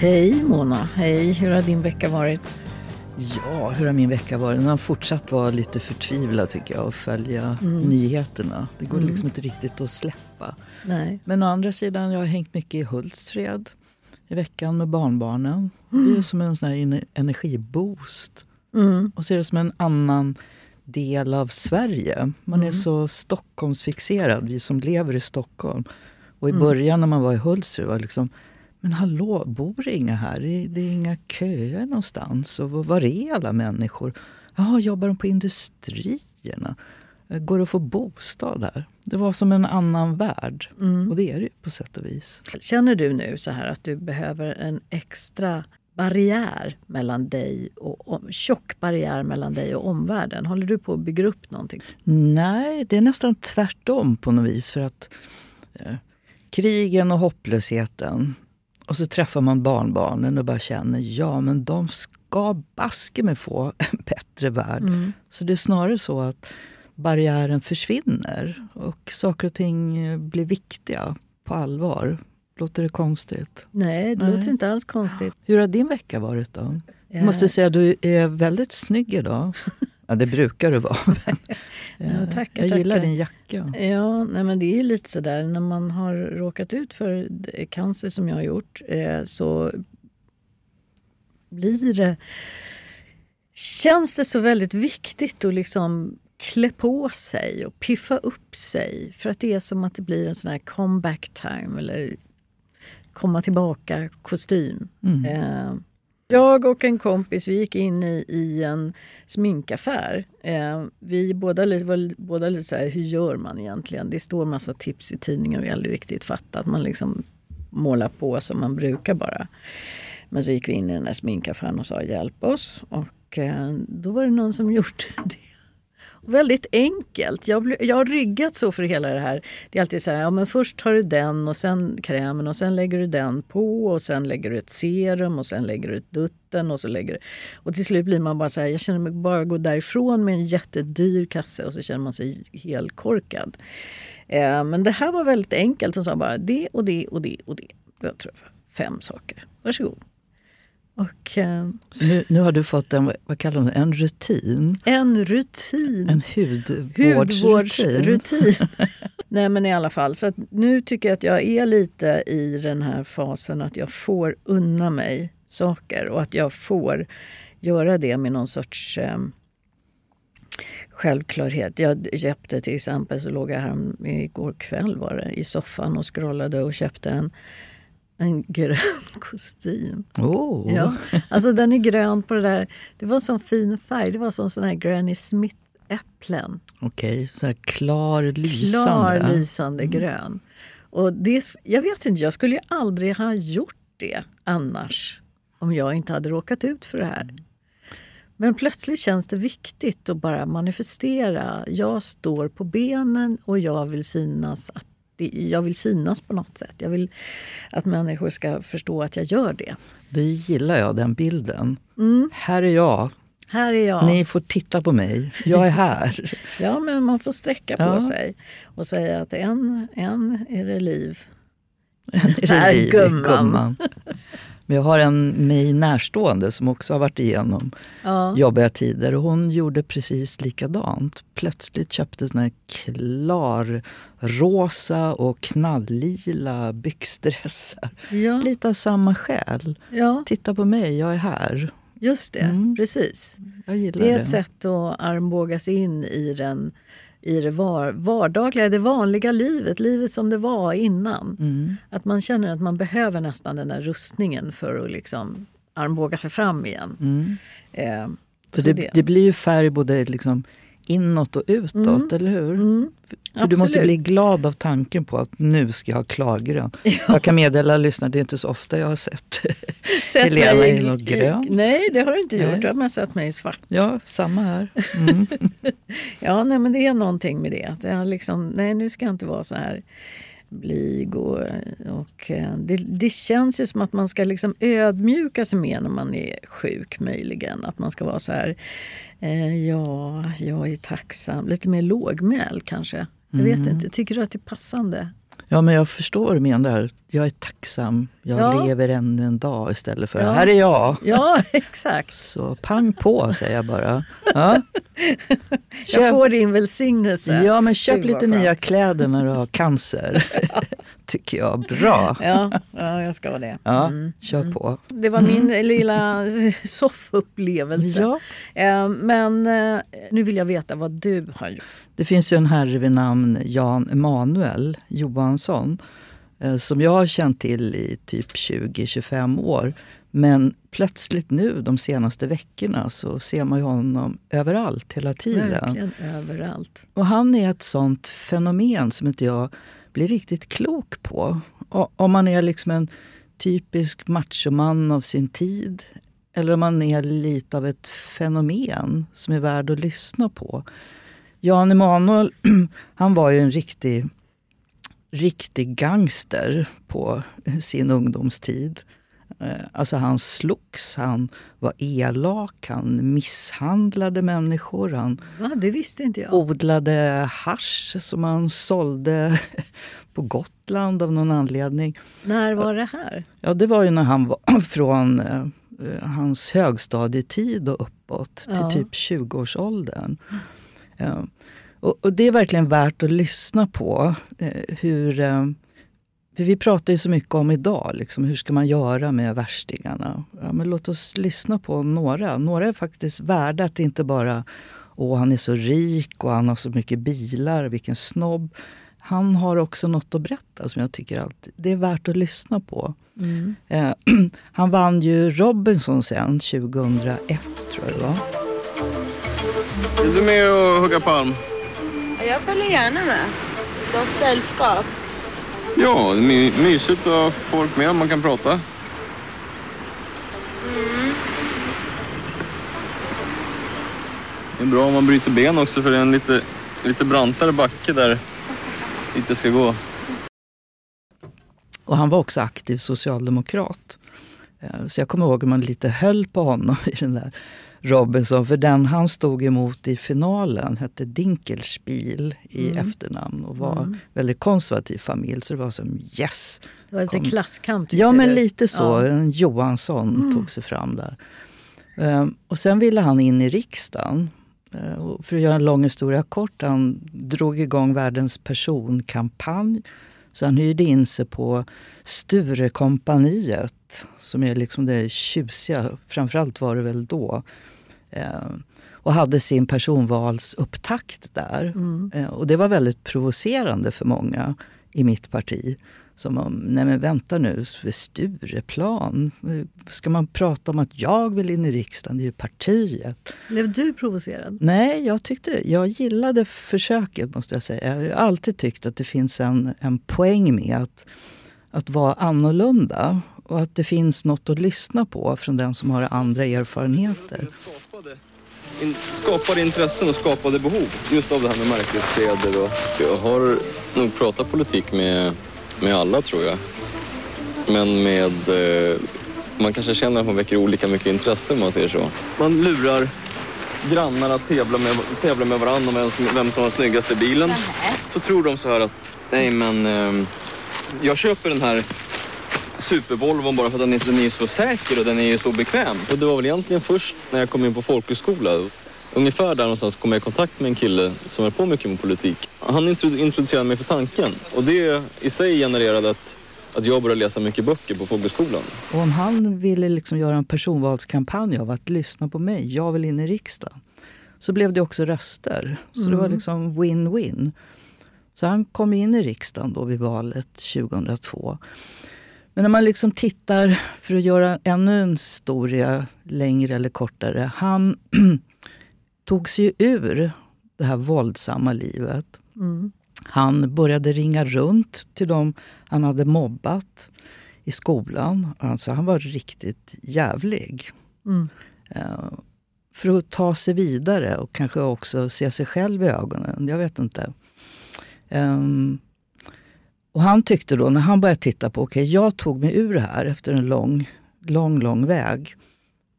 Hej Mona, hej. Hur har din vecka varit? Ja, hur har min vecka varit? Den har fortsatt vara lite förtvivlad tycker jag och följa nyheterna. Det går liksom inte riktigt att släppa. Nej. Men å andra sidan, jag har hängt mycket i Hultsfred i veckan med barnbarnen. Det är som en sån här ener- energiboost. Och så är det som en annan del av Sverige. Man är så Stockholmsfixerad, vi som lever i Stockholm. Och i början när man var i Hultsfred var det liksom men hallå, bor det inga här? Det är, det är inga köer någonstans. Och var- är alla människor? Jaha, jobbar de på industrierna? Eh, Går det att få bostad där? Det var som en annan värld. Och det är det ju på sätt och vis. Känner du nu så här att du behöver en extra barriär mellan dig och om, tjock barriär mellan dig och omvärlden? Håller du på att bygga upp någonting? Nej, det är nästan tvärtom på något vis. För att eh, krigen och hopplösheten och så träffar man barnbarnen och bara känner ja men de ska baske mig få en bättre värld. Så det är snarare så att barriären försvinner och saker och ting eh, blir viktiga på allvar. Låter det konstigt? Nej, det Nej. låter inte alls konstigt. Hur har din vecka varit då? Jag Ja. måste säga att du är väldigt snygg idag. Ja, det brukar du vara. Ja, tackar, jag gillar tackar. din jacka. Ja, nej men det är lite sådär när man har råkat ut för cancer som jag har gjort eh, så blir det känns det så väldigt viktigt att liksom klä på sig och piffa upp sig för att det är som att det blir en sån här comeback time eller komma tillbaka kostym. Eh, jag och en kompis vi gick in i, i en sminkaffär. Eh, vi båda, var båda lite så här, hur gör man egentligen? Det står massa tips i tidningen och vi har aldrig riktigt fattat. Man liksom målar på som man brukar bara. Men så gick vi in i den här sminkaffären och sa hjälp oss. Och eh, då var det någon som gjorde det. Väldigt enkelt. Jag, jag har ryggat så för hela det här. Det är alltid så här, ja men först tar du den och sen krämen och sen lägger du den på och sen lägger du ett serum och sen lägger du ett dutten och så lägger du... Och till slut blir man bara så här, jag känner mig bara gå därifrån med en jättedyr kasse och så känner man sig helt korkad. Eh, men det här var väldigt enkelt. Hon sa bara det och det och det och det. Jag tror fem saker. Varsågod. Och eh, Så nu, nu har du fått en, vad- kallar det, en rutin. en rutin. En hudvårdsrutin. Hudvårdsrutin. Nej men i alla fall, så nu tycker jag att jag är lite i den här fasen att jag får unna mig saker och att jag får göra det med någon sorts eh, självklarhet. Jag köpte till exempel, så låg jag här igår kväll var det, i soffan och scrollade och köpte en, en grön kostym. Oh. Ja, alltså den är grön på det där. Det var sån fin färg. Det var som sån här Granny Smith-äpplen. Okej, så här klar, lysande. Klar, lysande grön. Och det, jag vet inte, jag skulle ju aldrig ha gjort det annars. Om jag inte hade råkat ut för det här. Men plötsligt känns det viktigt att bara manifestera. Jag står på benen och jag vill synas. Att det, jag vill synas på något sätt. Jag vill att människor ska förstå att jag gör det. Det gillar jag, den bilden. Här är jag. Här är jag. Ni får titta på mig. Jag är här. Ja, men man får sträcka på Ja. sig och säga att en, en är det liv. är det Här, liv, gumman. Men jag har en mig närstående som också har varit igenom Ja. jobbiga tider. Och hon gjorde precis likadant. Plötsligt köpte såna här klar rosa och knalllila byxdressar. Ja, Lite av samma skäl. ja, Titta på mig, jag är här. just det. Mm. Precis. Det. är ett sätt att armbågas in i, den, i det var, vardagliga, det vanliga livet. Livet som det var innan. Mm. Att man känner att man behöver nästan den där rustningen för att liksom armbåga sig fram igen. Mm. Eh, Så så det, det blir ju färg både liksom inåt och utåt, eller hur? Mm. För du måste bli glad av tanken på att nu ska jag ha klargrönt. Jag kan meddela lyssnarna, det är inte så ofta jag har sett Sett Helena i något grönt. Nej, det har du inte gjort. Nej. Du har mest sett mig i svart. Ja, samma här. Mm. Ja, nej, men det är någonting med det. Att jag liksom, nej, nu ska jag inte vara så här blyg. Och, och, eh, det, det känns ju som att man ska liksom ödmjuka sig mer när man är sjuk möjligen. Att man ska vara så här, eh, ja, jag är tacksam. Lite mer lågmäld kanske. Jag vet Mm. inte. Tycker du att det är passande? Ja, men jag förstår vad du menar. Jag är tacksam, jag Ja. lever ännu en dag istället för Ja. här är jag. Ja, exakt. Så pang på säger jag bara. Ja. Jag får din välsignelse. ja, men köp lite nya kläder när du har cancer. Tycker jag. Bra. Ja, ja, jag ska det. Ja, Mm. kör på. Det var min lilla soffupplevelse. Ja. Eh, Men eh, nu vill jag veta vad du har gjort. Det finns ju en herre vid namn Jan Emanuel Johansson som jag har känt till i typ 20-25 år. Men plötsligt nu de senaste veckorna så ser man ju honom överallt hela tiden. Verkligen överallt. Och han är ett sånt fenomen som inte jag blir riktigt klok på. O- Om man är liksom en typisk machoman av sin tid eller om man är lite av ett fenomen som är värd att lyssna på. Jan Emanuel, han var ju en riktig, riktig gangster på sin ungdomstid. Eh, Alltså han slogs, han var elak, han misshandlade människor, han Va, det visste inte jag. odlade hasch som han sålde på Gotland av någon anledning. När var det här? Ja, det var ju när han var från eh, eh, hans högstadietid och uppåt till Ja. typ 20-årsåldern. Ja. Och, och det är verkligen värt att lyssna på. Eh, hur, eh, för vi pratar ju så mycket om idag, liksom, hur ska man göra med värstingarna? Ja, men låt oss lyssna på några. Några är faktiskt värda att inte bara Åh, han är så rik och han har så mycket bilar, vilken snobb. Han har också något att berätta som jag tycker alltid, det är värt att lyssna på. Eh, han vann ju Robinson sen, 2001 tror jag det var. Vill du med och hugga palm? Jag följer gärna med. Gott sällskap. Ja, det är my- mysigt att ha folk med om man kan prata. Det är bra om man bryter ben också för det är en lite, lite brantare backe där det ska gå. Och han var också aktiv socialdemokrat. Eh, Så jag kommer ihåg hur man lite höll på honom i den där Robinson. För den han stod emot i finalen hette Dinkelspiel i efternamn och var väldigt konservativ familj. Så det var som yes! Det var lite Kom. klasskamp. Ja, men lite så. Ja. En Johansson tog sig fram där. Ehm, och sen ville han in i riksdagen. Och för att göra en lång historia kort, han drog igång världens personkampanj. Så han hyrde in sig på Sturekompaniet, som är liksom det tjusiga, framförallt var det väl då. Ehm, och hade sin personvalsupptakt där. Eh, och det var väldigt provocerande för många i mitt parti. Som om, nej men vänta nu, Stureplan. Ska man prata om att jag vill in i riksdagen? Det är ju partiet. Blev du provocerad? Nej, jag tyckte det. Jag gillade försöket måste jag säga. Jag har alltid tyckt att det finns en, en poäng med att, att vara annorlunda. Och att det finns något att lyssna på från den som har andra erfarenheter. Skapade, in, skapade intressen och skapade behov just av det här med märkeskläder. Och... Jag har nog pratat politik med, med alla tror jag. Men med... Eh, man kanske känner att man väcker olika mycket intresse om man säger så. Man lurar grannar att tävla med, tävla med varandra om vem som, vem som har snyggaste bilen. Så tror de så här att nej men eh, jag köper den här Super-Volvon bara för att den är, den är så säker och den är ju så bekväm. Och det var väl egentligen först när jag kom in på folkhögskola. Ungefär där någonstans kom jag i kontakt med en kille som höll på mycket med politik. Han introdu- introducerade mig för tanken och det i sig genererade att, att jag började läsa mycket böcker på folkhögskolan. Och om han ville liksom göra en personvalskampanj av att lyssna på mig, jag vill in i riksdagen, så blev det också röster. Så det var liksom win-win. Så han kom in i riksdagen då vid valet 2002. Men när man liksom tittar, för att göra ännu en historia längre eller kortare. Han tog sig ur det här våldsamma livet. Han började ringa runt till dem han hade mobbat i skolan. Alltså han var riktigt jävlig. Eh, för att ta sig vidare och kanske också se sig själv i ögonen. Jag vet inte. Ehm, och han tyckte då, när han började titta på, okej, jag tog mig ur det här efter en lång, lång, lång väg.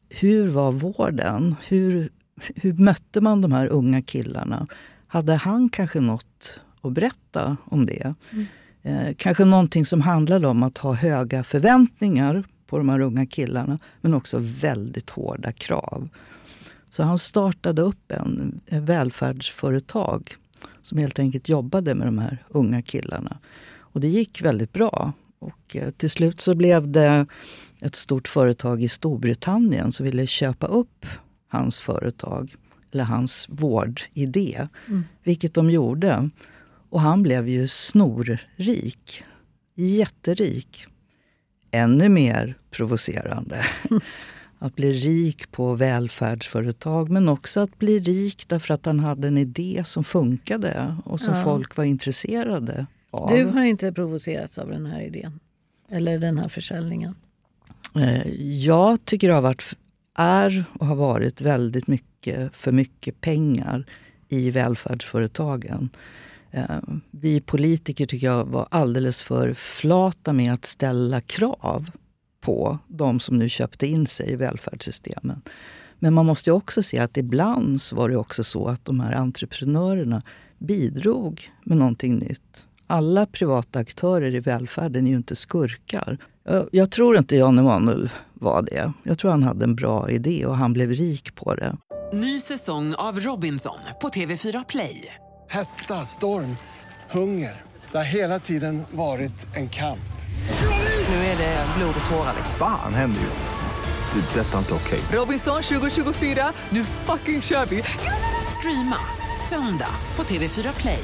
Hur var vården? Hur, hur mötte man de här unga killarna? Hade han kanske något att berätta om det? Eh, kanske någonting som handlade om att ha höga förväntningar på de här unga killarna, men också väldigt hårda krav. Så han startade upp en, en välfärdsföretag som helt enkelt jobbade med de här unga killarna. Och det gick väldigt bra. Och eh, till slut så blev det ett stort företag i Storbritannien som ville köpa upp hans företag, eller hans vårdidé. Vilket de gjorde. Och han blev ju snorrik. Jätterik. Ännu mer provocerande. Att bli rik på välfärdsföretag men också att bli rik därför att han hade en idé som funkade och som Ja. folk var intresserade av. Du har inte provocerats av den här idén? Eller den här försäljningen? Eh, Jag tycker det har varit, är och har varit väldigt mycket för mycket pengar i välfärdsföretagen. Eh, vi politiker tycker jag var alldeles för flata med att ställa krav på de som nu köpte in sig i välfärdssystemen. Men man måste ju också se att ibland så var det också så att de här entreprenörerna bidrog med någonting nytt. Alla privata aktörer i välfärden är ju inte skurkar. Jag, jag tror inte Jan Emanuel var det. Jag tror han hade en bra idé och han blev rik på det. Ny säsong av Robinson på TV4 Play. Hetta, storm, hunger. Det har hela tiden varit en kamp. Nu är det blod och tårar. Fan händer just nu. Det. är Detta är inte okej. Robinson 2024, nu fucking kör vi! Streama söndag på TV4 Play.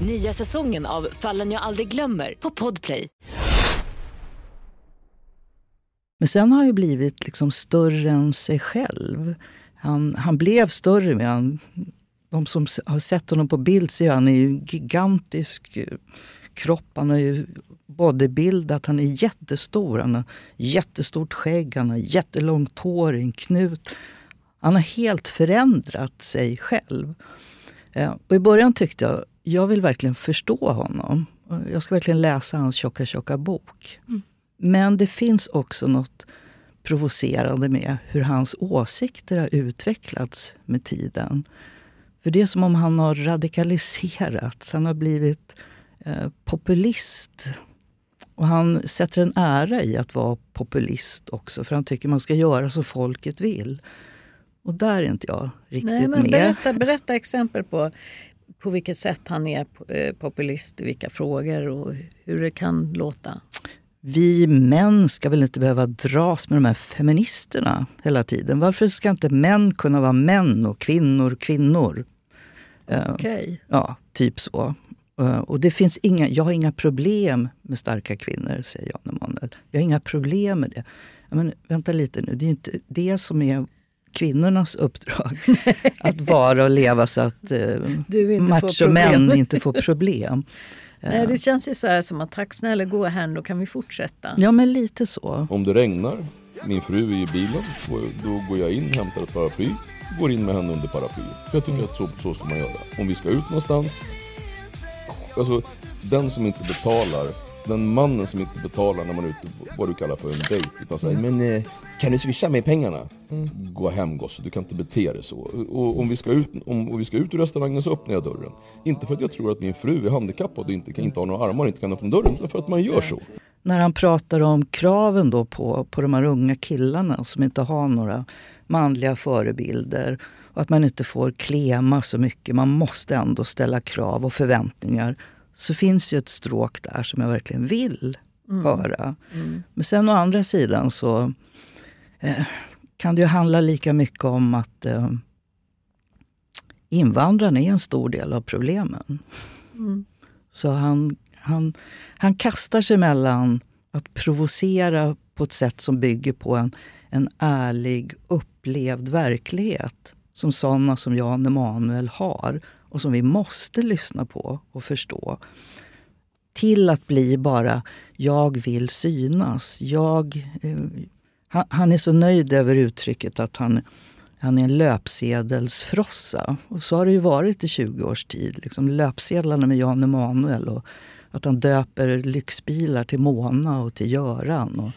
Nya säsongen av Fallen jag aldrig glömmer på Podplay. Men sen har han ju blivit liksom större än sig själv. Han, han blev större med han, De som har sett honom på bild ser han är ju gigantisk eh, kropp. Han har ju bodybuildat. Han är jättestor. Han har jättestort skägg. Han har jättelångt hår, en knut. Han har helt förändrat sig själv. Eh, och I början tyckte jag jag vill verkligen förstå honom. Jag ska verkligen läsa hans tjocka, tjocka bok. Men det finns också något provocerande med hur hans åsikter har utvecklats med tiden. För det är som om han har radikaliserats. Han har blivit eh, populist. Och han sätter en ära i att vara populist också. För han tycker man ska göra som folket vill. Och där är inte jag riktigt Nej, men med. berätta, berätta exempel på på vilket sätt han är eh, populist, i vilka frågor och hur det kan låta. vi män ska väl inte behöva dras med de här feministerna hela tiden. Varför ska inte män kunna vara män och kvinnor kvinnor? Eh, Okej. Ja, typ så. Eh, Och det finns inga, jag har inga problem med starka kvinnor, säger Jan Emanuel. Jag har inga problem med det. Men vänta lite nu, det är inte det som är kvinnornas uppdrag. att vara och leva så att eh, Du inte får machomän problem. inte får problem. Nej, det känns ju så här som att tack snälla gå här, då kan vi fortsätta. Ja, men lite så. Om det regnar, min fru är i bilen, då går jag in, hämtar ett paraply, går in med henne under paraplyet. Jag tycker att så, så ska man göra. Om vi ska ut någonstans, alltså den som inte betalar, den mannen som inte betalar när man är ute på vad du kallar för en dejt, utan säger men eh, kan du swisha mig pengarna? Gå hem gosse, du kan inte bete dig så. Och om vi ska ut, om, om vi ska ut ur restaurangen så öppnar jag dörren. Inte för att jag tror att min fru är handikappad och inte, kan, inte har några armar och inte kan öppna dörren, utan för att man gör så. när han pratar om kraven då på, på de här unga killarna som inte har några manliga förebilder och att man inte får klema så mycket. Man måste ändå ställa krav och förväntningar. Så finns ju ett stråk där som jag verkligen vill Mm. höra. Mm. Men sen å andra sidan så eh, kan det ju handla lika mycket om att eh, invandrarna är en stor del av problemen. Mm. Så han, han, han kastar sig mellan att provocera på ett sätt som bygger på en, en ärlig, upplevd verklighet som sådana som Jan Emanuel har och som vi måste lyssna på och förstå till att bli bara jag vill synas. Jag, eh, han, han är så nöjd över uttrycket att han, han är en löpsedelsfrossa. Och så har det ju varit i 20 års tid. Liksom löpsedlarna med Jan Emanuel och att han döper lyxbilar till Mona och till Göran. Och,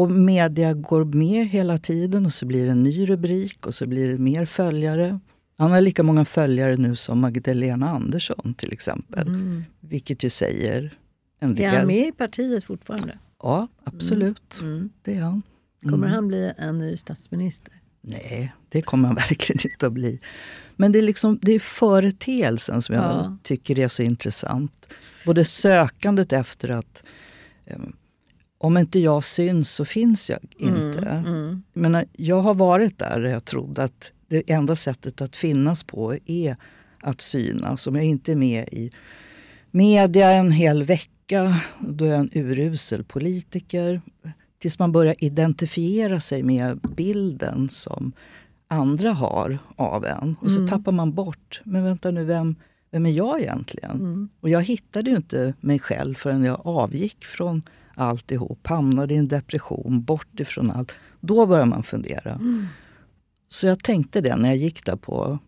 och media går med hela tiden och så blir det en ny rubrik och så blir det mer följare. Han har lika många följare nu som Magdalena Andersson till exempel. Mm. Vilket ju säger en del. Är han med i partiet fortfarande? Ja, absolut. Mm. Det är han. Kommer Mm. han bli en ny statsminister? Nej, det kommer han verkligen inte att bli. Men det är, liksom, det är företeelsen som jag Ja. tycker är så intressant. Både sökandet efter att eh, om inte jag syns så finns jag inte. Mm. Jag, menar, jag har varit där jag trodde att det enda sättet att finnas på är att synas. Om jag inte är med i media en hel vecka, då är jag en urusel politiker. Tills man börjar identifiera sig med bilden som andra har av en. Och så Mm. tappar man bort, men vänta nu, vem, vem är jag egentligen? Mm. Och jag hittade ju inte mig själv förrän jag avgick från alltihop. Hamnade i en depression, bort ifrån allt. Då börjar man fundera. Mm. Så jag tänkte det när jag gick där på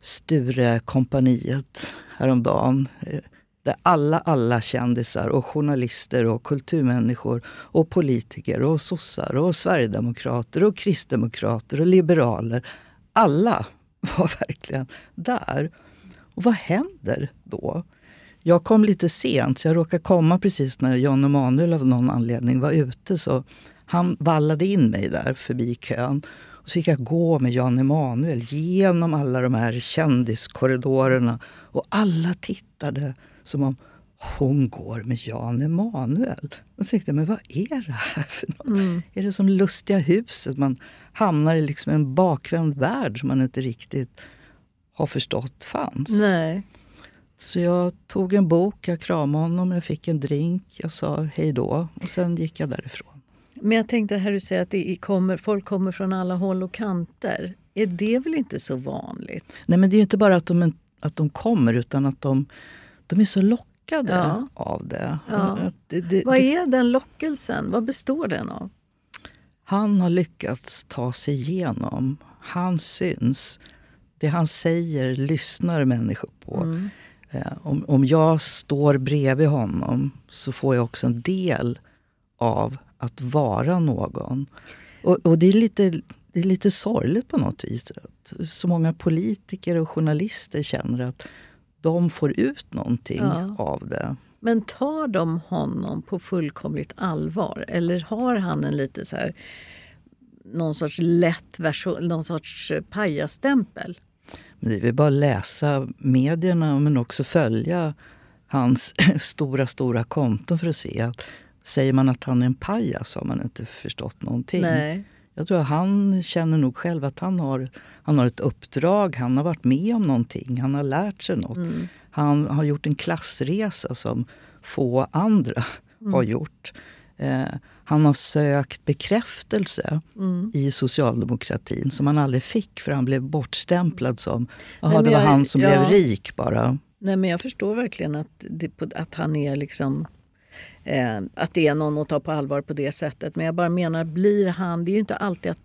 Sturekompaniet häromdagen. Eh, där alla, alla kändisar och journalister och kulturmänniskor och politiker och sossar och sverigedemokrater och kristdemokrater och liberaler. Alla var verkligen där. Och vad händer då? Jag kom lite sent, så jag råkade komma precis när Jan Emanuel av någon anledning var ute. Så han vallade in mig där förbi kön. Och så fick jag gå med Jan Emanuel genom alla de här kändiskorridorerna. Och alla tittade som om hon går med Jan Emanuel. Och så tänkte jag, men vad är det här för något? Mm. Är det som Lustiga huset? Man hamnar i liksom en bakvänd värld som man inte riktigt har förstått fanns. Nej. Så jag tog en bok, jag kramade honom, jag fick en drink, jag sa hej då och sen gick jag därifrån. Men jag tänkte här du säger att det kommer, folk kommer från alla håll och kanter. Är det väl inte så vanligt? Nej men det är inte bara att de, att de kommer utan att de, de är så lockade Ja. av det. Ja. Det, det, Vad är den lockelsen? Vad består den av? han har lyckats ta sig igenom. Han syns. Det han säger lyssnar människor på. Mm. Eh, Om, om jag står bredvid honom så får jag också en del av att vara någon. Och, och det, är lite, det är lite sorgligt på något vis. Att så många politiker och journalister känner att de får ut någonting Ja. av det. Men tar de honom på fullkomligt allvar? Eller har han en lite så här någon sorts lätt version, någon sorts pajasstämpel? Men det är väl bara att läsa medierna men också följa hans stora, stora konton för att se att säger man att han är en pajas har man inte förstått någonting. Nej. Jag tror han känner nog själv att han har, han har ett uppdrag, han har varit med om någonting, han har lärt sig något. Mm. Han har gjort en klassresa som få andra Mm. har gjort. Eh, han har sökt bekräftelse Mm. i socialdemokratin som han aldrig fick för han blev bortstämplad som Jaha, det var jag- han som ja. blev rik bara. Nej, men jag förstår verkligen att, det, att han är liksom eh, att det är någon att ta på allvar på det sättet. Men jag bara menar, blir han... Det är ju inte alltid att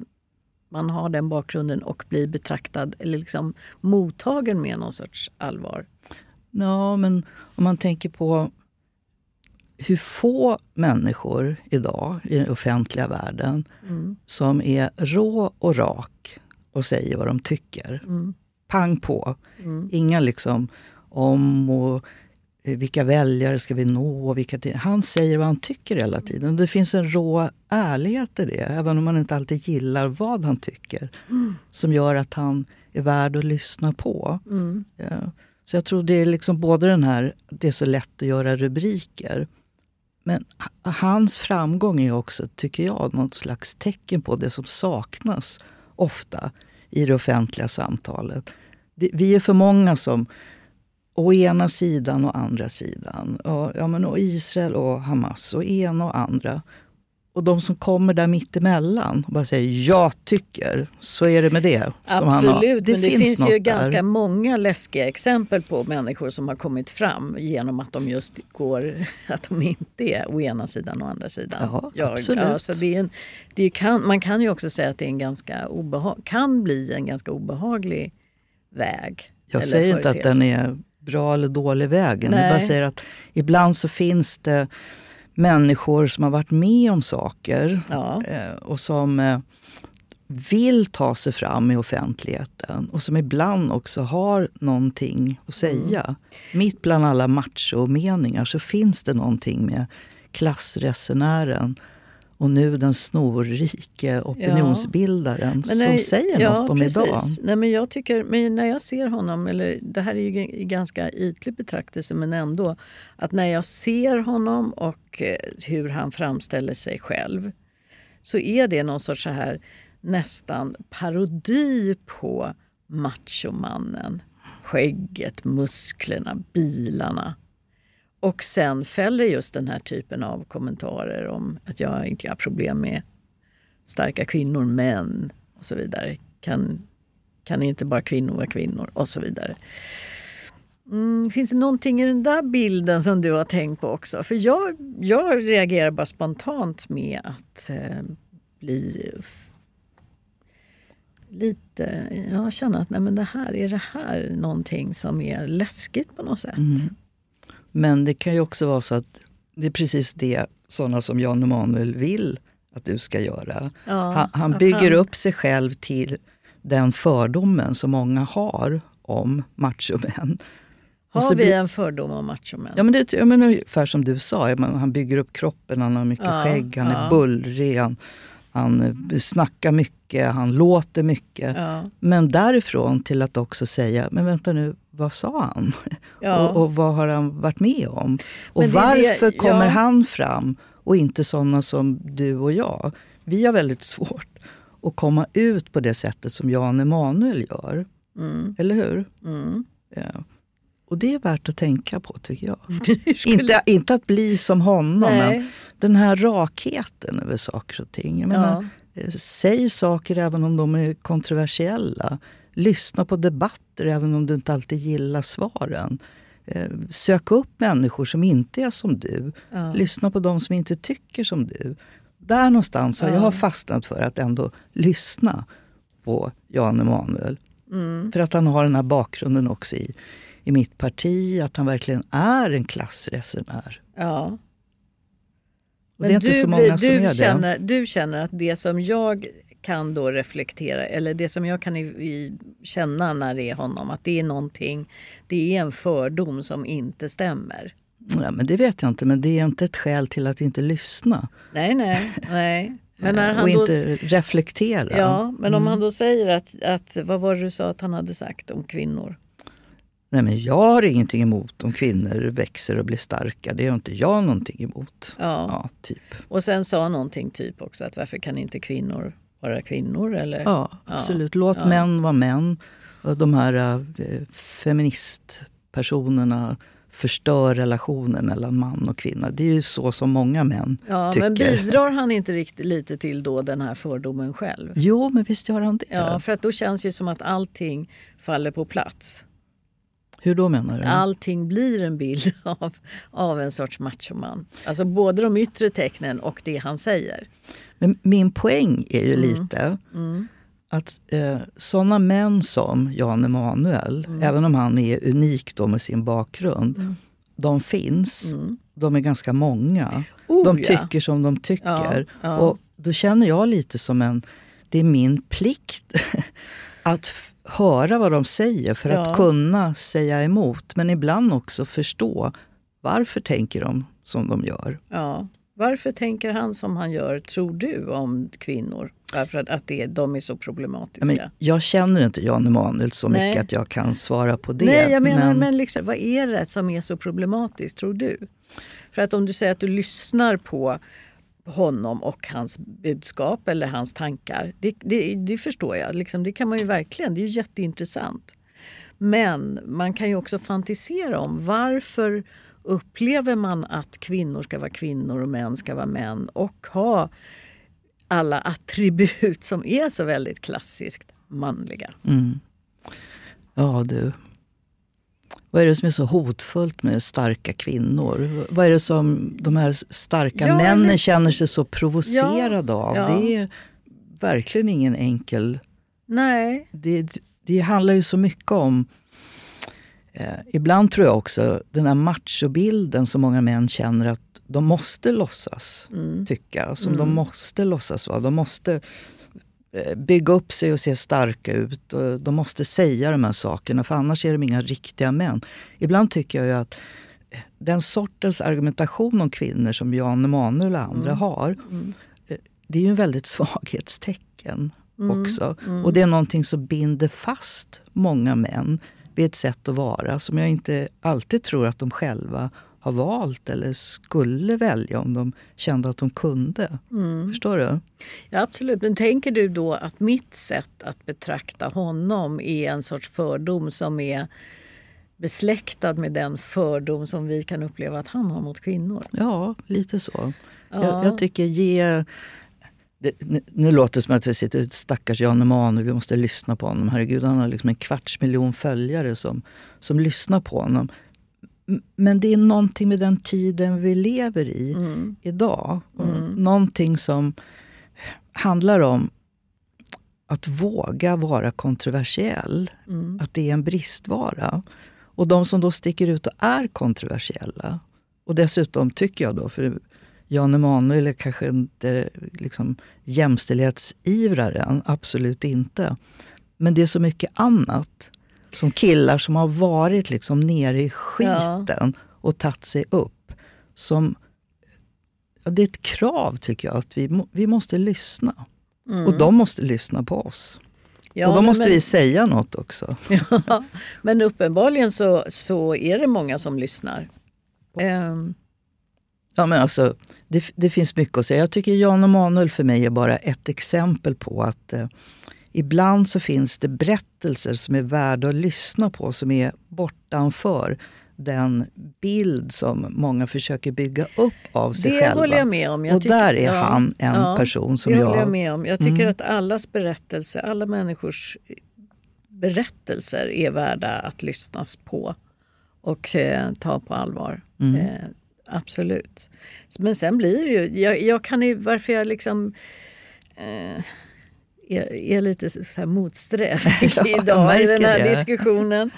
man har den bakgrunden och blir betraktad eller liksom mottagen med någon sorts allvar. Ja, men om man tänker på hur få människor idag i den offentliga världen Mm. som är rå och rak och säger vad de tycker. Mm. Pang på. Mm. Inga liksom om och vilka väljare ska vi nå? och Vilka, han säger vad han tycker hela tiden. Det finns en rå ärlighet i det, även om man inte alltid gillar vad han tycker. Mm. Som gör att han är värd att lyssna på. Mm. Ja. Så jag tror det är liksom både den här, det är så lätt att göra rubriker. Men hans framgång är också, tycker jag, något slags tecken på det som saknas ofta i det offentliga samtalet. Vi är för många som å ena sidan och andra sidan. Och, ja, men, och Israel och Hamas och ena och andra. Och de som kommer där mittemellan och bara säger jag tycker, så är det med det. Absolut, det men det finns, finns ju ganska många läskiga exempel på människor som har kommit fram genom att de just går, att de inte är å ena sidan och andra sidan. Ja, jag, absolut. Alltså det är en, det kan, man kan ju också säga att det är en ganska obehag, kan bli en ganska obehaglig väg. Jag säger inte att den är bra eller dålig vägen. Jag bara säger att ibland så finns det människor som har varit med om saker ja. Eh, och som eh, vill ta sig fram i offentligheten och som ibland också har någonting att säga. Mm. Mitt bland alla machomeningar så finns det någonting med klassresenären och nu den snorrike opinionsbildaren ja. som säger ja, något om precis. idag. Nej, men jag tycker, men när jag ser honom, eller det här är ju ganska ytlig betraktelse men ändå, att när jag ser honom och eh, hur han framställer sig själv så är det någon sorts så här nästan parodi på machomannen. Skägget, musklerna, bilarna. Och sen fäller just den här typen av kommentarer om att jag inte har problem med starka kvinnor, män och så vidare. Kan, kan inte bara kvinnor vara kvinnor och så vidare. Mm, finns det någonting i den där bilden som du har tänkt på också? För jag, jag reagerar bara spontant med att eh, bli lite... Jag känner att nej, men det här, är det här någonting som är läskigt på något sätt? Mm. Men det kan ju också vara så att det är precis det sådana som Jan Emanuel vill att du ska göra. Ja, han, han bygger upp sig själv till den fördomen som många har om machomän. Har vi en fördom om machomän? Ja, men det, menar, ungefär som du sa, han bygger upp kroppen, han har mycket ja, skägg, han ja. är bullrig, han, han snackar mycket, han låter mycket. Ja. Men därifrån till att också säga, men vänta nu, vad sa han? Ja. Och, och, vad har han varit med om? Och varför det, kommer han fram och inte sådana som du och jag? Vi har väldigt svårt att komma ut på det sättet som Jan Emanuel gör. Mm. Eller hur? Mm. Ja. Och det är värt att tänka på tycker jag. Skulle... inte, inte att bli som honom, Nej. men den här rakheten över saker och ting. Jag menar, eh, Säg saker även om de är kontroversiella. Lyssna på debatter även om du inte alltid gillar svaren. Eh, sök upp människor som inte är som du. Ja. Lyssna på de som inte tycker som du. Där någonstans har ja. jag fastnat för att ändå lyssna på Jan Emanuel. Mm. För att han har den här bakgrunden också i, i mitt parti, att han verkligen är en klassresenär. Ja. Men det är inte du, så många du som är känner, det. Du känner att det som jag kan då reflektera, eller det som jag kan i, i, känna när det är honom, att det är någonting, det är en fördom som inte stämmer. Ja, men det vet jag inte, men det är inte ett skäl till att inte lyssna. Nej, nej, nej. Men när han och då, inte reflektera. Ja, men om mm. han då säger att, att, vad var det du sa att han hade sagt om kvinnor? Nej, men jag har ingenting emot om kvinnor växer och blir starka. Det har inte jag någonting emot. Ja. ja. typ. Och sen sa någonting typ också att varför kan inte kvinnor vara kvinnor? Eller? Ja, absolut. Låt ja. män vara män. De här äh, feministpersonerna förstör relationen mellan man och kvinna. Det är ju så som många män ja, tycker. Men bidrar han inte riktigt lite till då den här fördomen själv? Jo, men visst gör han det. Ja, för att då känns det som att allting faller på plats. Hur då menar du? Allting blir en bild av, av en sorts machoman. Alltså både de yttre tecknen och det han säger. Men min poäng är ju mm. lite mm. att eh, sådana män som Jan Emanuel, mm. även om han är unik då med sin bakgrund, mm. de finns. Mm. De är ganska många. Oh, de tycker ja. som de tycker. Ja, ja. Och då känner jag lite som en... Det är min plikt att höra vad de säger för att kunna säga emot. Men ibland också förstå varför tänker de som de gör. Ja. Varför tänker han som han gör, tror du, om kvinnor? Varför att, att det, de är så problematiska. Ja, men jag känner inte Jan Emanuel så Nej. mycket att jag kan svara på det. Nej, jag menar, men, liksom, vad är det som är så problematiskt tror du? För att om du säger att du lyssnar på honom och hans budskap eller hans tankar. Det, det, det förstår jag. Liksom, det kan man ju verkligen. Det är ju jätteintressant. Men man kan ju också fantisera om varför upplever man att kvinnor ska vara kvinnor och män ska vara män och ha alla attribut som är så väldigt klassiskt manliga. Mm. Ja du. Vad är det som är så hotfullt med starka kvinnor? Vad är det som de här starka Ja, männen men- känner sig så provocerade Ja, av? ja. Det är verkligen ingen enkel... Nej. Det, det handlar ju så mycket om... Eh, ibland tror jag också den här machobilden som många män känner att de måste låtsas Mm. tycka. Som Mm. de måste låtsas vara. De måste bygga upp sig och se starka ut. Och de måste säga de här sakerna för annars är de inga riktiga män. Ibland tycker jag ju att eh, den sortens argumentation om kvinnor som Jan Emanuel och andra Mm. har Mm. eh, det är ju en väldigt svaghetstecken Mm. också. Mm. Och det är någonting som binder fast många män vid ett sätt att vara som jag inte alltid tror att de själva har valt eller skulle välja om de kände att de kunde. Mm. Förstår du? Ja, absolut. Men tänker du då att mitt sätt att betrakta honom är en sorts fördom som är besläktad med den fördom som vi kan uppleva att han har mot kvinnor? Ja, lite så. Ja. Jag, jag tycker ge... Det, nu, nu låter det som att jag sitter ut stackars Jan Emanuel, vi måste lyssna på honom. Herregud, han har liksom en kvarts miljon följare som, som lyssnar på honom. Men det är någonting med den tiden vi lever i Mm. idag. Mm. Någonting som handlar om att våga vara kontroversiell. Mm. Att det är en bristvara. Och de som då sticker ut och är kontroversiella. Och dessutom tycker jag då, för Jan Emanuel är kanske inte liksom jämställdhetsivraren, absolut inte. Men det är så mycket annat. Som killar som har varit liksom nere i skiten och tagit sig upp. Som, ja, det är ett krav tycker jag, att vi, vi måste lyssna. Mm. Och de måste lyssna på oss. Ja, och då måste men- vi säga något också. Ja, men uppenbarligen så, så är det många som lyssnar. Ehm, Ja, men alltså, det, det finns mycket att säga. Jag tycker Jan Emanuel för mig är bara ett exempel på att eh, ibland så finns det berättelser som är värda att lyssna på som är bortanför den bild som många försöker bygga upp av sig det själva. håller jag med om. Jag och tycker- där är ja, han en ja, person som det jag... håller jag med om. Jag tycker Mm. att allas berättelse, alla människors berättelser är värda att lyssnas på och eh, ta på allvar. Mm. Eh, absolut. Men sen blir det ju, jag, jag kan ju, varför jag liksom eh, är, är lite så här motsträvig Ja, idag i den här det. diskussionen.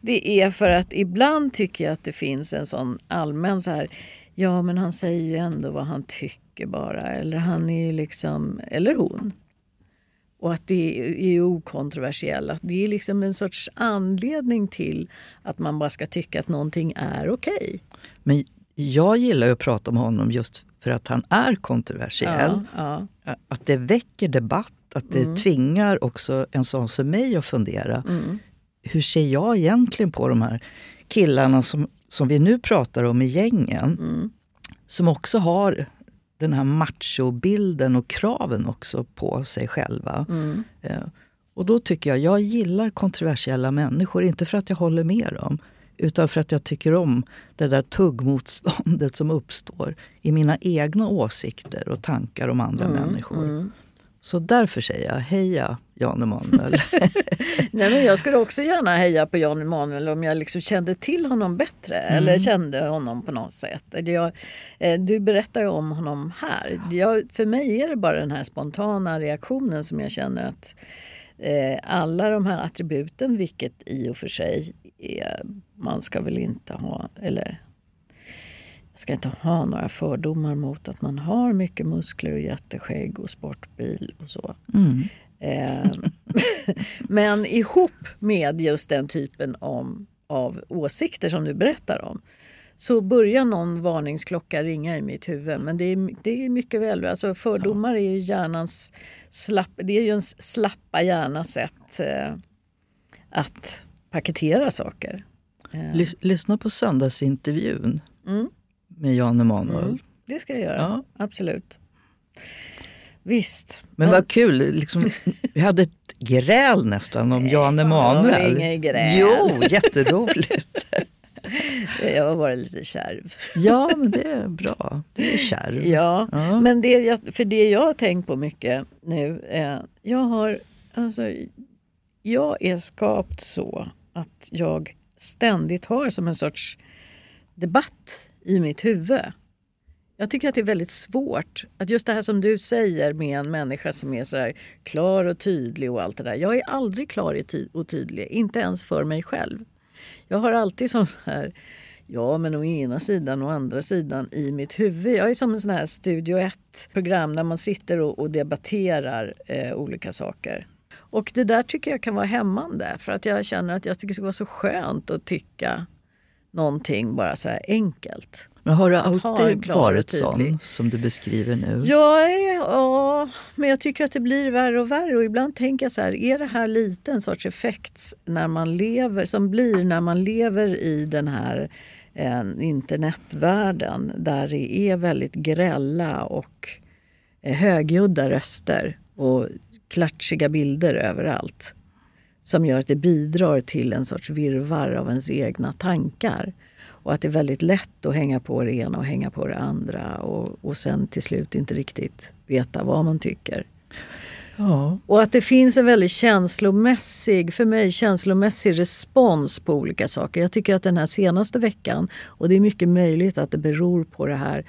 Det är för att ibland tycker jag att det finns en sån allmän så här Ja men han säger ju ändå vad han tycker bara. Eller han är ju liksom, eller hon. Och att det är okontroversiellt. Det är liksom en sorts anledning till att man bara ska tycka att någonting är okej. Men jag gillar ju att prata om honom just för att han är kontroversiell. Ja, Att det väcker debatt, att det Mm. tvingar också en sån som mig att fundera. Mm. Hur ser jag egentligen på de här killarna som, som vi nu pratar om i gängen? Mm. Som också har den här machobilden och kraven också på sig själva. Mm. Eh, Och då tycker jag, jag gillar kontroversiella människor, inte för att jag håller med dem. Utan för att jag tycker om det där tuggmotståndet som uppstår i mina egna åsikter och tankar om andra Mm, människor. mm. Så därför säger jag heja Jan Emanuel. Nej, men jag skulle också gärna heja på Jan Emanuel om jag liksom kände till honom bättre. Mm. Eller kände honom på något sätt. Jag, eh, du berättar ju om honom här. Jag, för mig är det bara den här spontana reaktionen som jag känner att eh, alla de här attributen, vilket i och för sig man ska väl inte ha, eller jag ska inte ha några fördomar mot att man har mycket muskler och jätteskägg och sportbil och så. Mm. Eh, Men ihop med just den typen om, av åsikter som du berättar om så börjar någon varningsklocka ringa i mitt huvud. Men det är, det är mycket väl, alltså fördomar är ju hjärnans slapp, det är ju en slappa hjärnas sätt eh, att paketera saker. Eh, Lys- lyssna på söndagsintervjun Mm. med Jan Emanuel. Mm, det ska jag göra, Ja. absolut. Visst. Men vad kul, liksom, vi hade ett gräl nästan om Jan Emanuel. det var inget gräl. Jo, jätteroligt. Jag var bara lite kärv. Ja, men det är bra. Du är kärv. Ja, Ja. men det, jag, för det jag har tänkt på mycket nu. Eh, jag har, alltså, jag är skapt så att jag ständigt har som en sorts debatt i mitt huvud. Jag tycker att det är väldigt svårt. Att just det här som du säger med en människa som är så här klar och tydlig och allt det där. Jag är aldrig klar och tydlig, inte ens för mig själv. Jag har alltid sån här, ja men å ena sidan och andra sidan i mitt huvud. Jag är som en sån här Studio 1-program där man sitter och, och debatterar eh, olika saker. Och det där tycker jag kan vara hämmande för att jag känner att jag tycker det ska vara så skönt att tycka någonting bara så här enkelt. Men har du alltid varit sån som du beskriver nu? Ja, ja, men jag tycker att det blir värre och värre. Och ibland tänker jag så här, är det här lite en sorts effekt när man lever, som blir när man lever i den här eh, internetvärlden där det är väldigt grälla och eh, högljudda röster och klatschiga bilder överallt. Som gör att det bidrar till en sorts virvar av ens egna tankar. Och att det är väldigt lätt att hänga på det ena och hänga på det andra och, och sen till slut inte riktigt veta vad man tycker. Ja. Och att det finns en väldigt känslomässig, för mig känslomässig respons på olika saker. Jag tycker att den här senaste veckan, och det är mycket möjligt att det beror på det här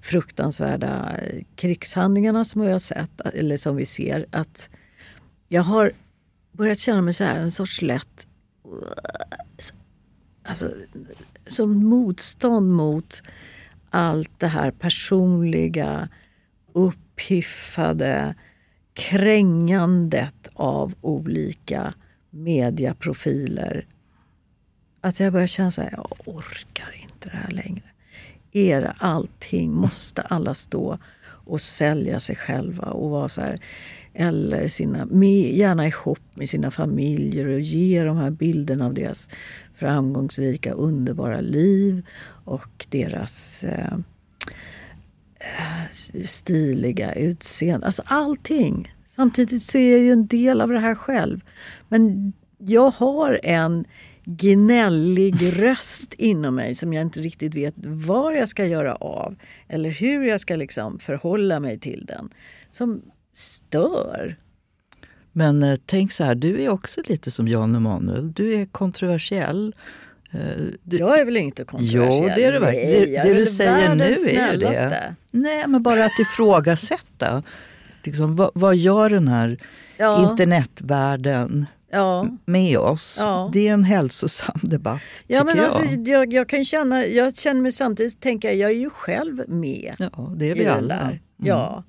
fruktansvärda krigshandlingarna som vi har sett, eller som vi ser, att jag har börjat känna mig så här, en sorts lätt alltså, som motstånd mot allt det här personliga, uppiffade, krängandet av olika mediaprofiler. Att jag börjar känna så här, jag orkar inte det här längre. Är det allting? Måste alla stå och sälja sig själva och vara så här, eller sina, med, gärna ihop med sina familjer och ge de här bilderna av deras framgångsrika, underbara liv och deras eh, eh, stiliga utseende. Alltså allting. Samtidigt så är jag ju en del av det här själv. Men jag har en gnällig röst inom mig som jag inte riktigt vet var jag ska göra av eller hur jag ska liksom förhålla mig till den. Som stör. Men eh, tänk så här, du är också lite som Jan Emanuel. Du är kontroversiell. Eh, du, Jag är väl inte kontroversiell? Jo, det är du verkligen. Det, det är du säger nu är ju det. Nej, men bara att ifrågasätta. Liksom, vad, vad gör den här Ja. internetvärlden Ja. med oss? Ja. Det är en hälsosam debatt, Ja, men tycker jag. alltså, jag, jag kan känna, jag känner mig samtidigt, tänker jag, jag är ju själv med. Ja, det är vi alla. Mm. Ja.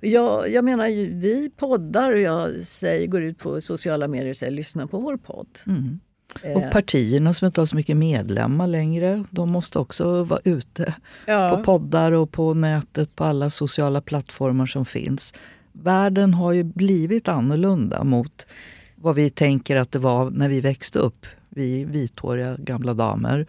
Jag, jag menar, vi poddar och jag säger, går ut på sociala medier och säger lyssna på vår podd. Mm. Eh, Och partierna som inte har så mycket medlemmar längre, de måste också vara ute Ja. på poddar och på nätet, på alla sociala plattformar som finns. Världen har ju blivit annorlunda mot vad vi tänker att det var när vi växte upp. Vi vithåriga gamla damer.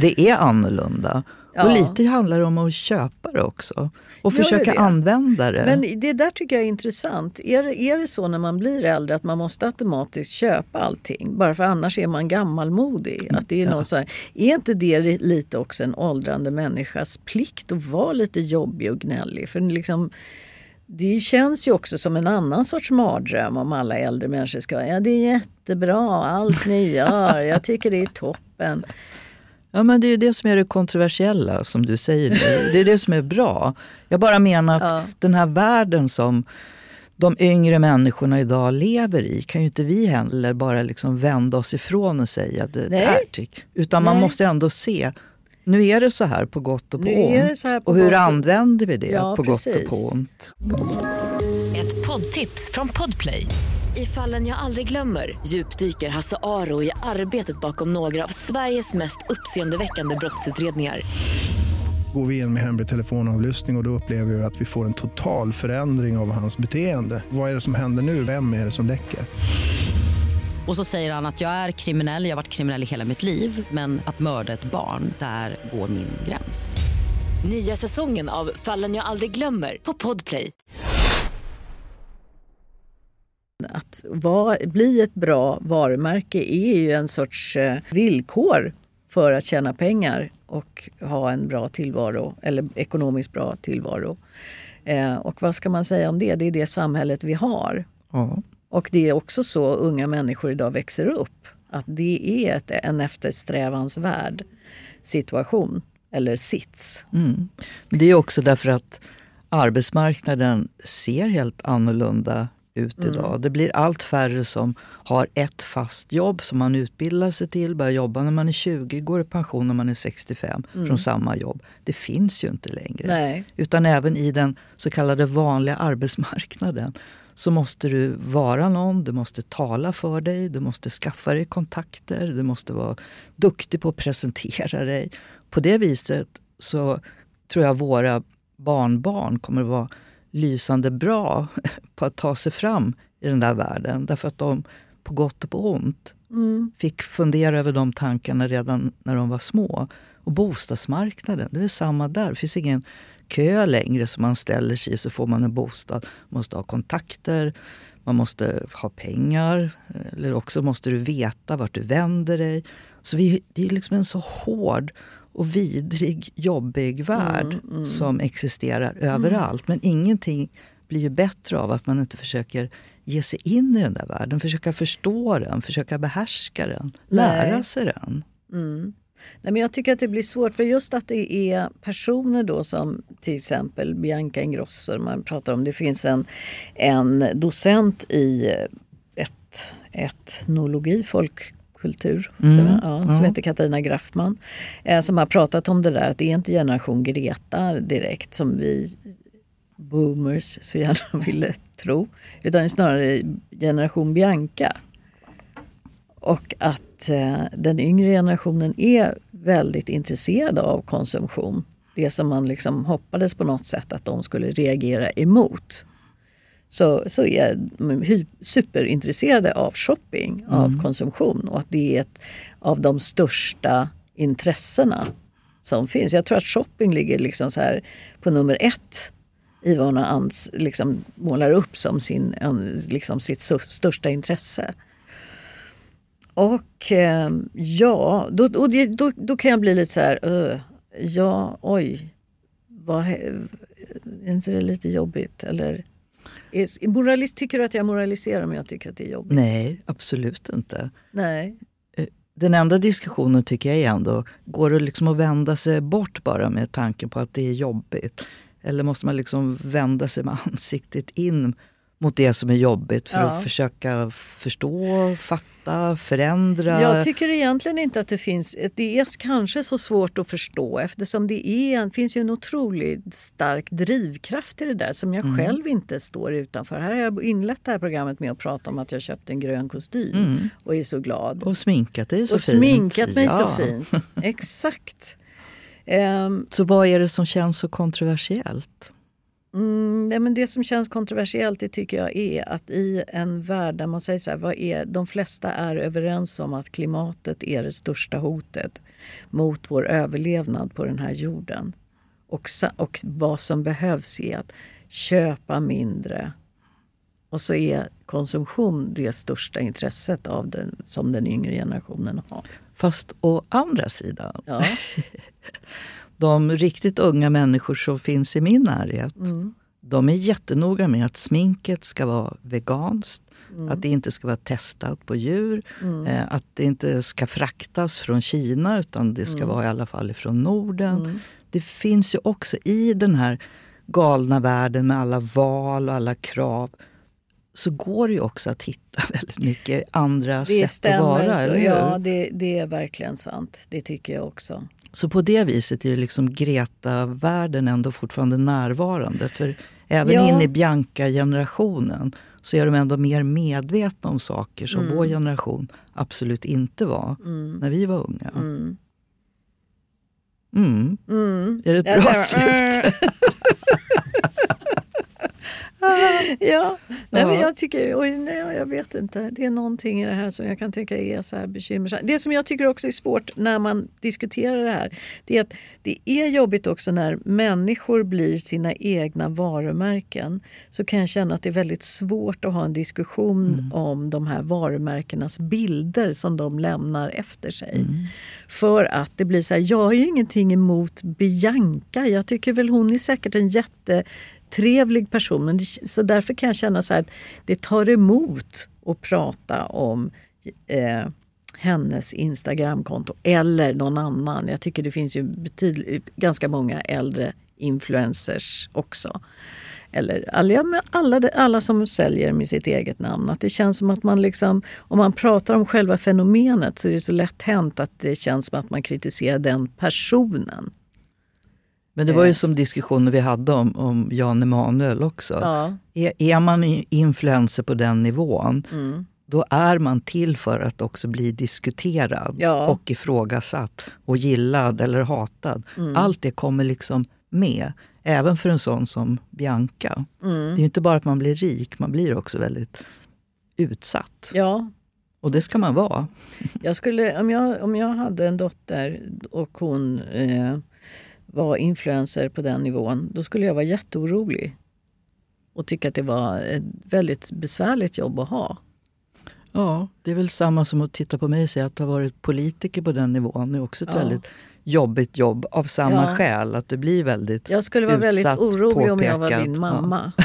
Det är annorlunda. Ja. Och lite handlar det om att köpa det också. Och Gör försöka det? använda det. Men det där tycker jag är intressant. Är det, är det så när man blir äldre att man måste automatiskt köpa allting? Bara för annars är man gammalmodig. Att det är, något så här, är inte det lite också en åldrande människas plikt att vara lite jobbig och gnällig? För liksom, det känns ju också som en annan sorts mardröm om alla äldre människor ska ja det är jättebra, allt ni gör, jag tycker det är toppen. Ja, men det är ju det som är det kontroversiella som du säger nu. Det är det som är bra. Jag bara menar att Ja. den här världen som de yngre människorna idag lever i kan ju inte vi heller bara liksom vända oss ifrån och säga att det Nej. där tyck. Utan man Nej. måste ändå se, nu är det så här på gott och på Nu är det ont. så här på och hur använder vi det Ja, på gott och precis. på ont? Ett poddtips från Podplay. I fallen jag aldrig glömmer djupdyker Hasse Aro i arbetet bakom några av Sveriges mest uppseendeväckande brottsutredningar. Går vi in med hemlig telefonavlyssning och, och då upplever vi att vi får en total förändring av hans beteende. Vad är det som händer nu? Vem är det som läcker? Och så säger han att jag är kriminell, jag har varit kriminell i hela mitt liv men att mörda ett barn, där går min gräns. Nya säsongen av Fallen jag aldrig glömmer på Podplay. Att var, bli ett bra varumärke är ju en sorts eh, villkor för att tjäna pengar och ha en bra tillvaro, eller ekonomiskt bra tillvaro. Eh, och vad ska man säga om det? Det är det samhället vi har. Ja. Och det är också så unga människor idag växer upp. Att det är ett, en eftersträvansvärd situation, eller sits. Mm. Det är också därför att arbetsmarknaden ser helt annorlunda ut Mm. idag. Det blir allt färre som har ett fast jobb som man utbildar sig till, börjar jobba när man är 20, går i pension när man är 65 Mm. från samma jobb. Det finns ju inte längre. Nej. Utan även i den så kallade vanliga arbetsmarknaden så måste du vara någon, du måste tala för dig, du måste skaffa dig kontakter, du måste vara duktig på att presentera dig. På det viset så tror jag våra barnbarn kommer att vara lysande bra på att ta sig fram i den där världen. Därför att de, på gott och på ont, Mm. fick fundera över de tankarna redan när de var små. Och bostadsmarknaden, det är samma där. Det finns ingen kö längre som man ställer sig i så får man en bostad. Man måste ha kontakter, man måste ha pengar eller också måste du veta vart du vänder dig. Så vi, det är liksom en så hård och vidrig, jobbig värld Mm, mm. som existerar överallt. Men ingenting blir ju bättre av att man inte försöker ge sig in i den där världen, försöka förstå den, försöka behärska den, lära Nej. sig den. Mm. Nej, men jag tycker att det blir svårt för just att det är personer då som till exempel Bianca Ingrosso man pratar om. Det finns en, en docent i ett, etnologi, folkkultur, Mm, som, ja, som ja. heter Katarina Graffman. Eh, som har pratat om det där att det är inte generation Greta direkt som vi boomers så gärna ville tro. Utan snarare generation Bianca. Och att eh, den yngre generationen är väldigt intresserad av konsumtion. Det som man liksom hoppades på något sätt att de skulle reagera emot. Så, så är de superintresserade av shopping, av konsumtion och att det är ett av de största intressena som finns. Jag tror att shopping ligger liksom så här på nummer ett i vad har ans, liksom målar upp som sin, liksom sitt största intresse. Och eh, ja, då, och det, då, då kan jag bli lite så här, "Öh, ja oj, vad, är inte det lite jobbigt? Eller, är, moralist, tycker du att jag moraliserar om jag tycker att det är jobbigt? Nej, absolut inte. Nej. Den enda diskussionen tycker jag är ändå, går det liksom att vända sig bort bara med tanken på att det är jobbigt? Eller måste man liksom vända sig med ansiktet in mot det som är jobbigt för Ja. att försöka förstå, fatta, förändra? Jag tycker egentligen inte att det finns... Det är kanske så svårt att förstå eftersom det är, finns ju en otroligt stark drivkraft i det där som jag Mm. själv inte står utanför. Här har jag inlett det här programmet med att prata om att jag köpt en grön kostym Mm. och är så glad. Och sminkat dig så och fint. sminkat mig Ja. så fint. Exakt. Ehm, Så vad är det som känns så kontroversiellt? Mm, nej, men det som känns kontroversiellt det tycker jag är att i en värld där man säger så här, vad är, de flesta är överens om att klimatet är det största hotet mot vår överlevnad på den här jorden. Och, och vad som behövs är att köpa mindre. Och så är konsumtion det största intresset av den, som den yngre generationen har. Fast å andra sidan, Ja. de riktigt unga människor som finns i min närhet, Mm. de är jättenoga med att sminket ska vara veganskt, Mm. att det inte ska vara testat på djur, Mm. eh, att det inte ska fraktas från Kina utan det ska Mm. vara i alla fall från Norden. Mm. Det finns ju också i den här galna världen med alla val och alla krav så går det ju också att hitta väldigt mycket andra Det sätt stämmer. att vara. så, eller hur? ja, det, det är verkligen sant. Det tycker jag också. Så på det viset är liksom Greta-världen ändå fortfarande närvarande. För även Ja. in i Bianca-generationen så är de ändå mer medvetna om saker som Mm. vår generation absolut inte var Mm. när vi var unga. Mm. Mm. Mm. Är det ett bra slut? ja, nej, men Ja. jag tycker, oj, nej, jag vet inte. Det är någonting i det här som jag kan tycka är så här bekymmersamt. Det som jag tycker också är svårt när man diskuterar det här, det är att det är jobbigt också när människor blir sina egna varumärken. Så kan jag känna att det är väldigt svårt att ha en diskussion om de här varumärkenas bilder som de lämnar efter sig. För att det blir så här, jag har ju ingenting emot Bianca. Jag tycker väl hon är säkert en jättetrevlig person. Men det, så därför kan jag känna så här att det tar emot att prata om eh, hennes Instagramkonto eller någon annan. Jag tycker det finns ju betydligt, ganska många äldre influencers också. Eller alla, alla, alla som säljer med sitt eget namn. Att det känns som att man liksom, om man pratar om själva fenomenet så är det så lätt hänt att det känns som att man kritiserar den personen. Men det var ju som diskussioner vi hade om, om Jan Emanuel också. Ja. Är, är man influencer på den nivån, Mm. då är man till för att också bli diskuterad Ja. och ifrågasatt och gillad eller hatad. Mm. Allt det kommer liksom med, även för en sån som Bianca. Mm. Det är ju inte bara att man blir rik, man blir också väldigt utsatt. Ja, Och det ska man vara. Jag skulle, om, jag, om jag hade en dotter och hon eh, var influencer på den nivån, då skulle jag vara jätteorolig. Och tycka att det var ett väldigt besvärligt jobb att ha. Ja, det är väl samma som att titta på mig och säga att ha varit politiker på den nivån är också ett Ja. väldigt jobbigt jobb av samma Ja. skäl. Att du blir väldigt Jag skulle vara väldigt utsatt, orolig om jag var påpekad. din Ja. mamma.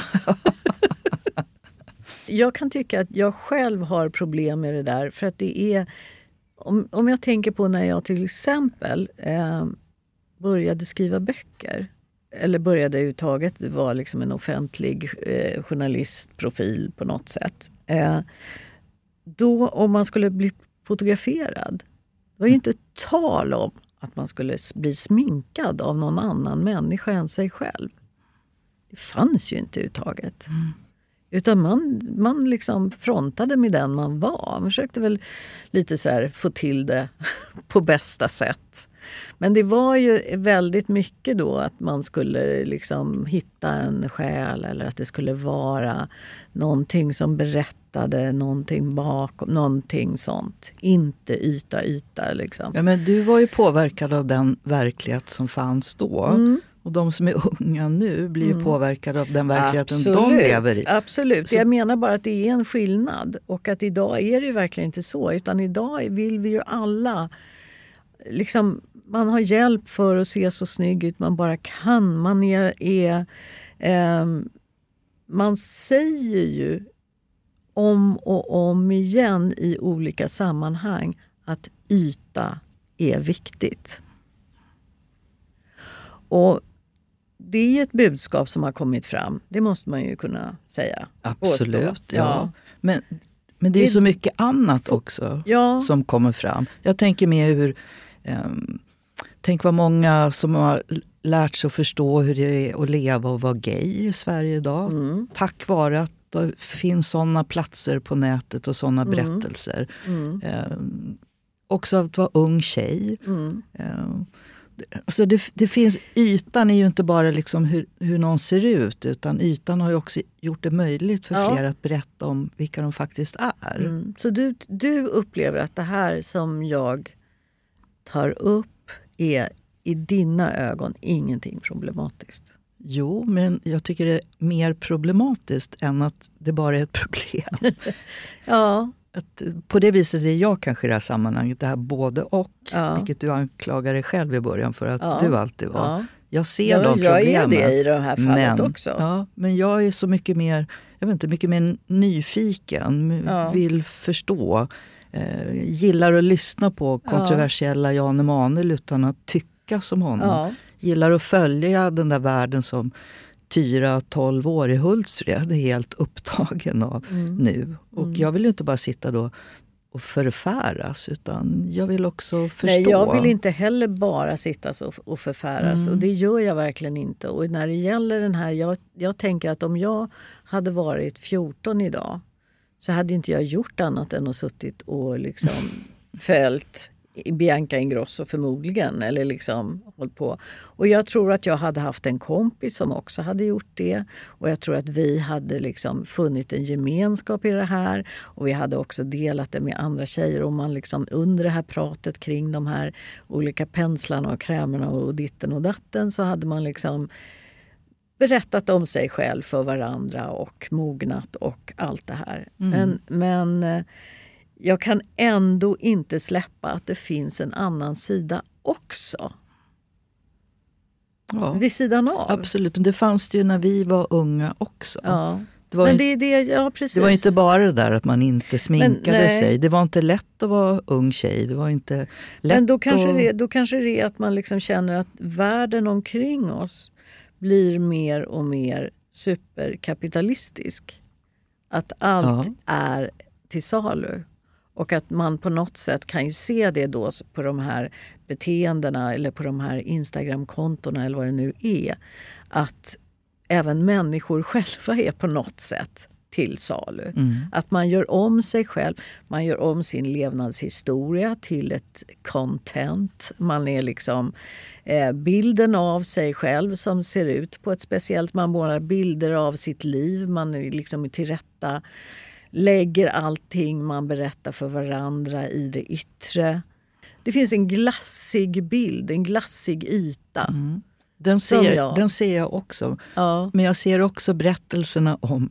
jag kan tycka att jag själv har problem med det där. För att det är... Om, om jag tänker på när jag till exempel eh, började skriva böcker. Eller började överhuvudtaget vara liksom en offentlig eh, journalistprofil på något sätt. Eh, då om man skulle bli fotograferad. Det var ju inte tal om att man skulle bli sminkad av någon annan människa än sig själv. Det fanns ju inte överhuvudtaget. Utan man, man liksom frontade med den man var. Man försökte väl lite så här få till det på bästa sätt. Men det var ju väldigt mycket då att man skulle liksom hitta en själ eller att det skulle vara någonting som berättade någonting bakom, någonting sånt. Inte yta, yta liksom. Ja, men du var ju påverkad av den verklighet som fanns då. Mm. Och de som är unga nu blir ju Mm. påverkade av den verkligheten de Absolut, lever i. Absolut. Så- Jag menar bara att det är en skillnad. Och att idag är det ju verkligen inte så. Utan idag vill vi ju alla... Liksom, man har hjälp för att se så snygg ut man bara kan. Man är... är ehm, man säger ju om och om igen i olika sammanhang att yta är viktigt. Och det är ju ett budskap som har kommit fram. Det måste man ju kunna säga. Absolut, Påstå. ja. Men, men det är ju Det- så mycket annat också Ja. som kommer fram. Jag tänker mer hur... ehm, tänk vad många som har lärt sig att förstå hur det är att leva och vara gay i Sverige idag. Mm. Tack vare att det finns såna platser på nätet och såna Mm. berättelser. Mm. Ehm, också att vara ung tjej. Det- Alltså det, det finns, ytan är ju inte bara liksom hur, hur någon ser ut utan ytan har ju också gjort det möjligt för Ja. fler att berätta om vilka de faktiskt är. Mm. Så du, du upplever att det här som jag tar upp är i dina ögon ingenting problematiskt? Jo, men jag tycker det är mer problematiskt än att det bara är ett problem. ja. Att eh, på det viset är jag kanske i det här sammanhanget det här både och, Ja. vilket du anklagar dig själv i början för att Ja. du alltid var. Ja. Jag ser Ja, de jag är problemen. det i det här fallet men, också. Ja, men jag är så mycket mer, jag vet inte, mycket mer nyfiken, vill förstå. Eh, gillar att lyssna på Ja. kontroversiella Jan Emanuel utan att tycka som honom. Ja. Gillar att följa den där världen som Tyra, 12 år i Hultsfred, är helt upptagen av Mm. nu. Och Mm. jag vill ju inte bara sitta då och förfäras utan jag vill också förstå. Nej, jag vill inte heller bara sitta och förfäras Mm. och det gör jag verkligen inte. Och när det gäller den här, jag, jag tänker att om jag hade varit 14 idag så hade inte jag gjort annat än att suttit och liksom följt Bianca Ingrosso förmodligen. Eller liksom hållit på. Och jag tror att jag hade haft en kompis som också hade gjort det. Och jag tror att vi hade liksom funnit en gemenskap i det här. Och vi hade också delat det med andra tjejer. Och man liksom under det här pratet kring de här olika penslarna och krämerna och ditten och datten så hade man liksom berättat om sig själv för varandra och mognat och allt det här. Mm. Men, men eh, jag kan ändå inte släppa att det finns en annan sida också. Ja, Vid sidan av. absolut, men det fanns det ju när vi var unga också. Ja. Det var, Men det det, ja precis. det var inte bara det där att man inte sminkade nej. sig. Det var inte lätt att vara ung tjej. Det var inte lätt Men då kanske, att... det, då kanske det är att man liksom känner att världen omkring oss blir mer och mer superkapitalistisk. Att allt Ja. är till salu. Och att man på något sätt kan ju se det då på de här beteendena eller på de här Instagramkontona eller vad det nu är. Att även människor själva är på något sätt till salu. Mm. Att man gör om sig själv, man gör om sin levnadshistoria till ett content. Man är liksom eh, bilden av sig själv som ser ut på ett speciellt... Man målar bilder av sitt liv, man är liksom tillrätta lägger allting man berättar för varandra i det yttre. Det finns en glassig bild, en glassig yta. Den Som ser, jag. den ser jag också. Ja. Men jag ser också berättelserna om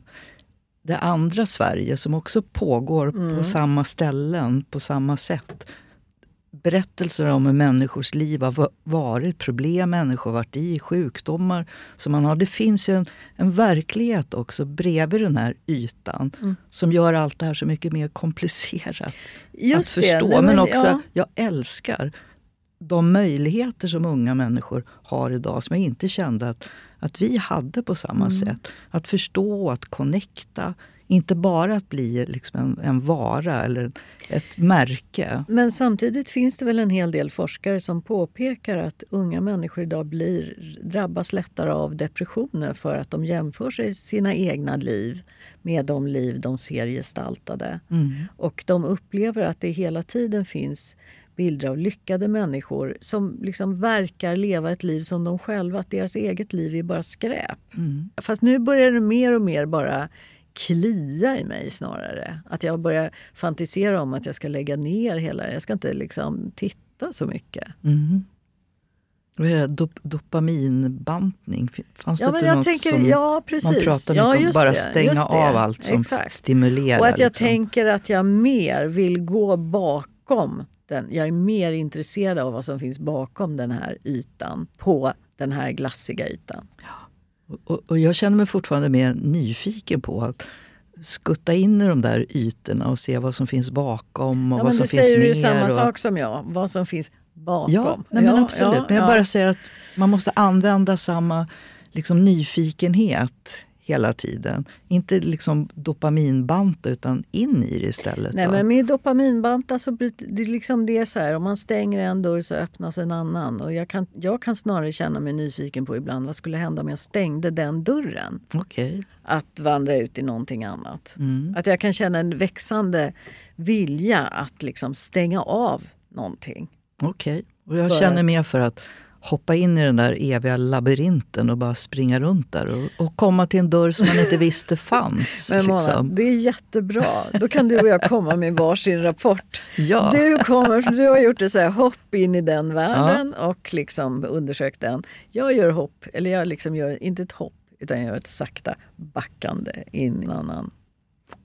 det andra Sverige som också pågår Mm. på samma ställen, på samma sätt. Berättelser om hur människors liv har va- varit, problem människor varit i, sjukdomar som man har. Det finns ju en, en verklighet också bredvid den här ytan Mm. som gör allt det här så mycket mer komplicerat Just att förstå. det. Men, men också, ja. jag älskar de möjligheter som unga människor har idag som jag inte kände att, att vi hade på samma Mm. sätt. Att förstå, att connecta. Inte bara att bli liksom en, en vara eller ett märke. Men samtidigt finns det väl en hel del forskare som påpekar att unga människor idag blir, drabbas lättare av depressioner för att de jämför sig sina egna liv med de liv de ser gestaltade. Mm. Och de upplever att det hela tiden finns bilder av lyckade människor som liksom verkar leva ett liv som de själva, att deras eget liv är bara skräp. Mm. Fast nu börjar det mer och mer bara klia i mig snarare. Att jag börjar fantisera om att jag ska lägga ner hela Jag ska inte liksom titta så mycket. Mm. Vad är det? Dop, dopaminbantning? Fanns det inte något tänker, som ja man pratar ja, mycket om? Bara det, stänga av allt som Exakt. stimulerar. Och att jag liksom. tänker att jag mer vill gå bakom den. Jag är mer intresserad av vad som finns bakom den här ytan. På den här glassiga ytan. Och, och jag känner mig fortfarande mer nyfiken på att skutta in i de där ytorna och se vad som finns bakom och Ja, vad som du finns säger mer. ju samma och... sak som jag. Vad som finns bakom. Ja, nej, men Ja, absolut. ja, men jag ja. bara säger att man måste använda samma liksom, nyfikenhet hela tiden. Inte liksom dopaminbanta utan in i det istället. Nej, då. men med dopaminbanta så blir det, är liksom det är så här, om man stänger en dörr så öppnas en annan. Och jag kan, jag kan snarare känna mig nyfiken på ibland vad skulle hända om jag stängde den dörren? Okej. Att vandra ut i någonting annat. Mm. Att jag kan känna en växande vilja att liksom stänga av någonting. Okej. Och jag För känner mer för att hoppa in i den där eviga labyrinten och bara springa runt där och, och komma till en dörr som man inte visste fanns. Men Mona, liksom. det är jättebra. Då kan du och jag komma med varsin rapport. Ja. Du, kommer, för du har gjort ett så här hopp in i den världen och liksom undersökt den. Jag gör hopp, eller jag liksom gör inte ett hopp utan jag gör ett sakta backande in i en annan.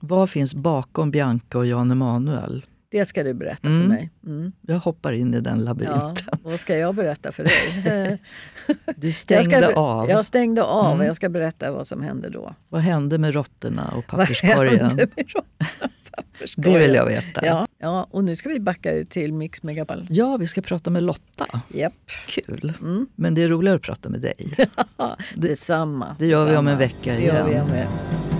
Vad finns bakom Bianca och Jan Emanuel? Det ska du berätta Mm. för mig. Mm. Jag hoppar in i den Ja, labyrinten. vad ska jag berätta för dig? Du jag stängde ska, av. Jag stängde av och Mm. jag ska berätta vad som hände då. Vad hände med råttorna och Vad papperskorgen? hände med råttorna och papperskorgen? Det vill jag veta. Ja, ja, och nu ska vi backa ut till Mix Megapol. Ja, vi ska prata med Lotta. Japp. Kul. Mm. Men det är roligare att prata med dig. Detsamma. Det gör vi om en detsamma. vecka Det gör vi igen.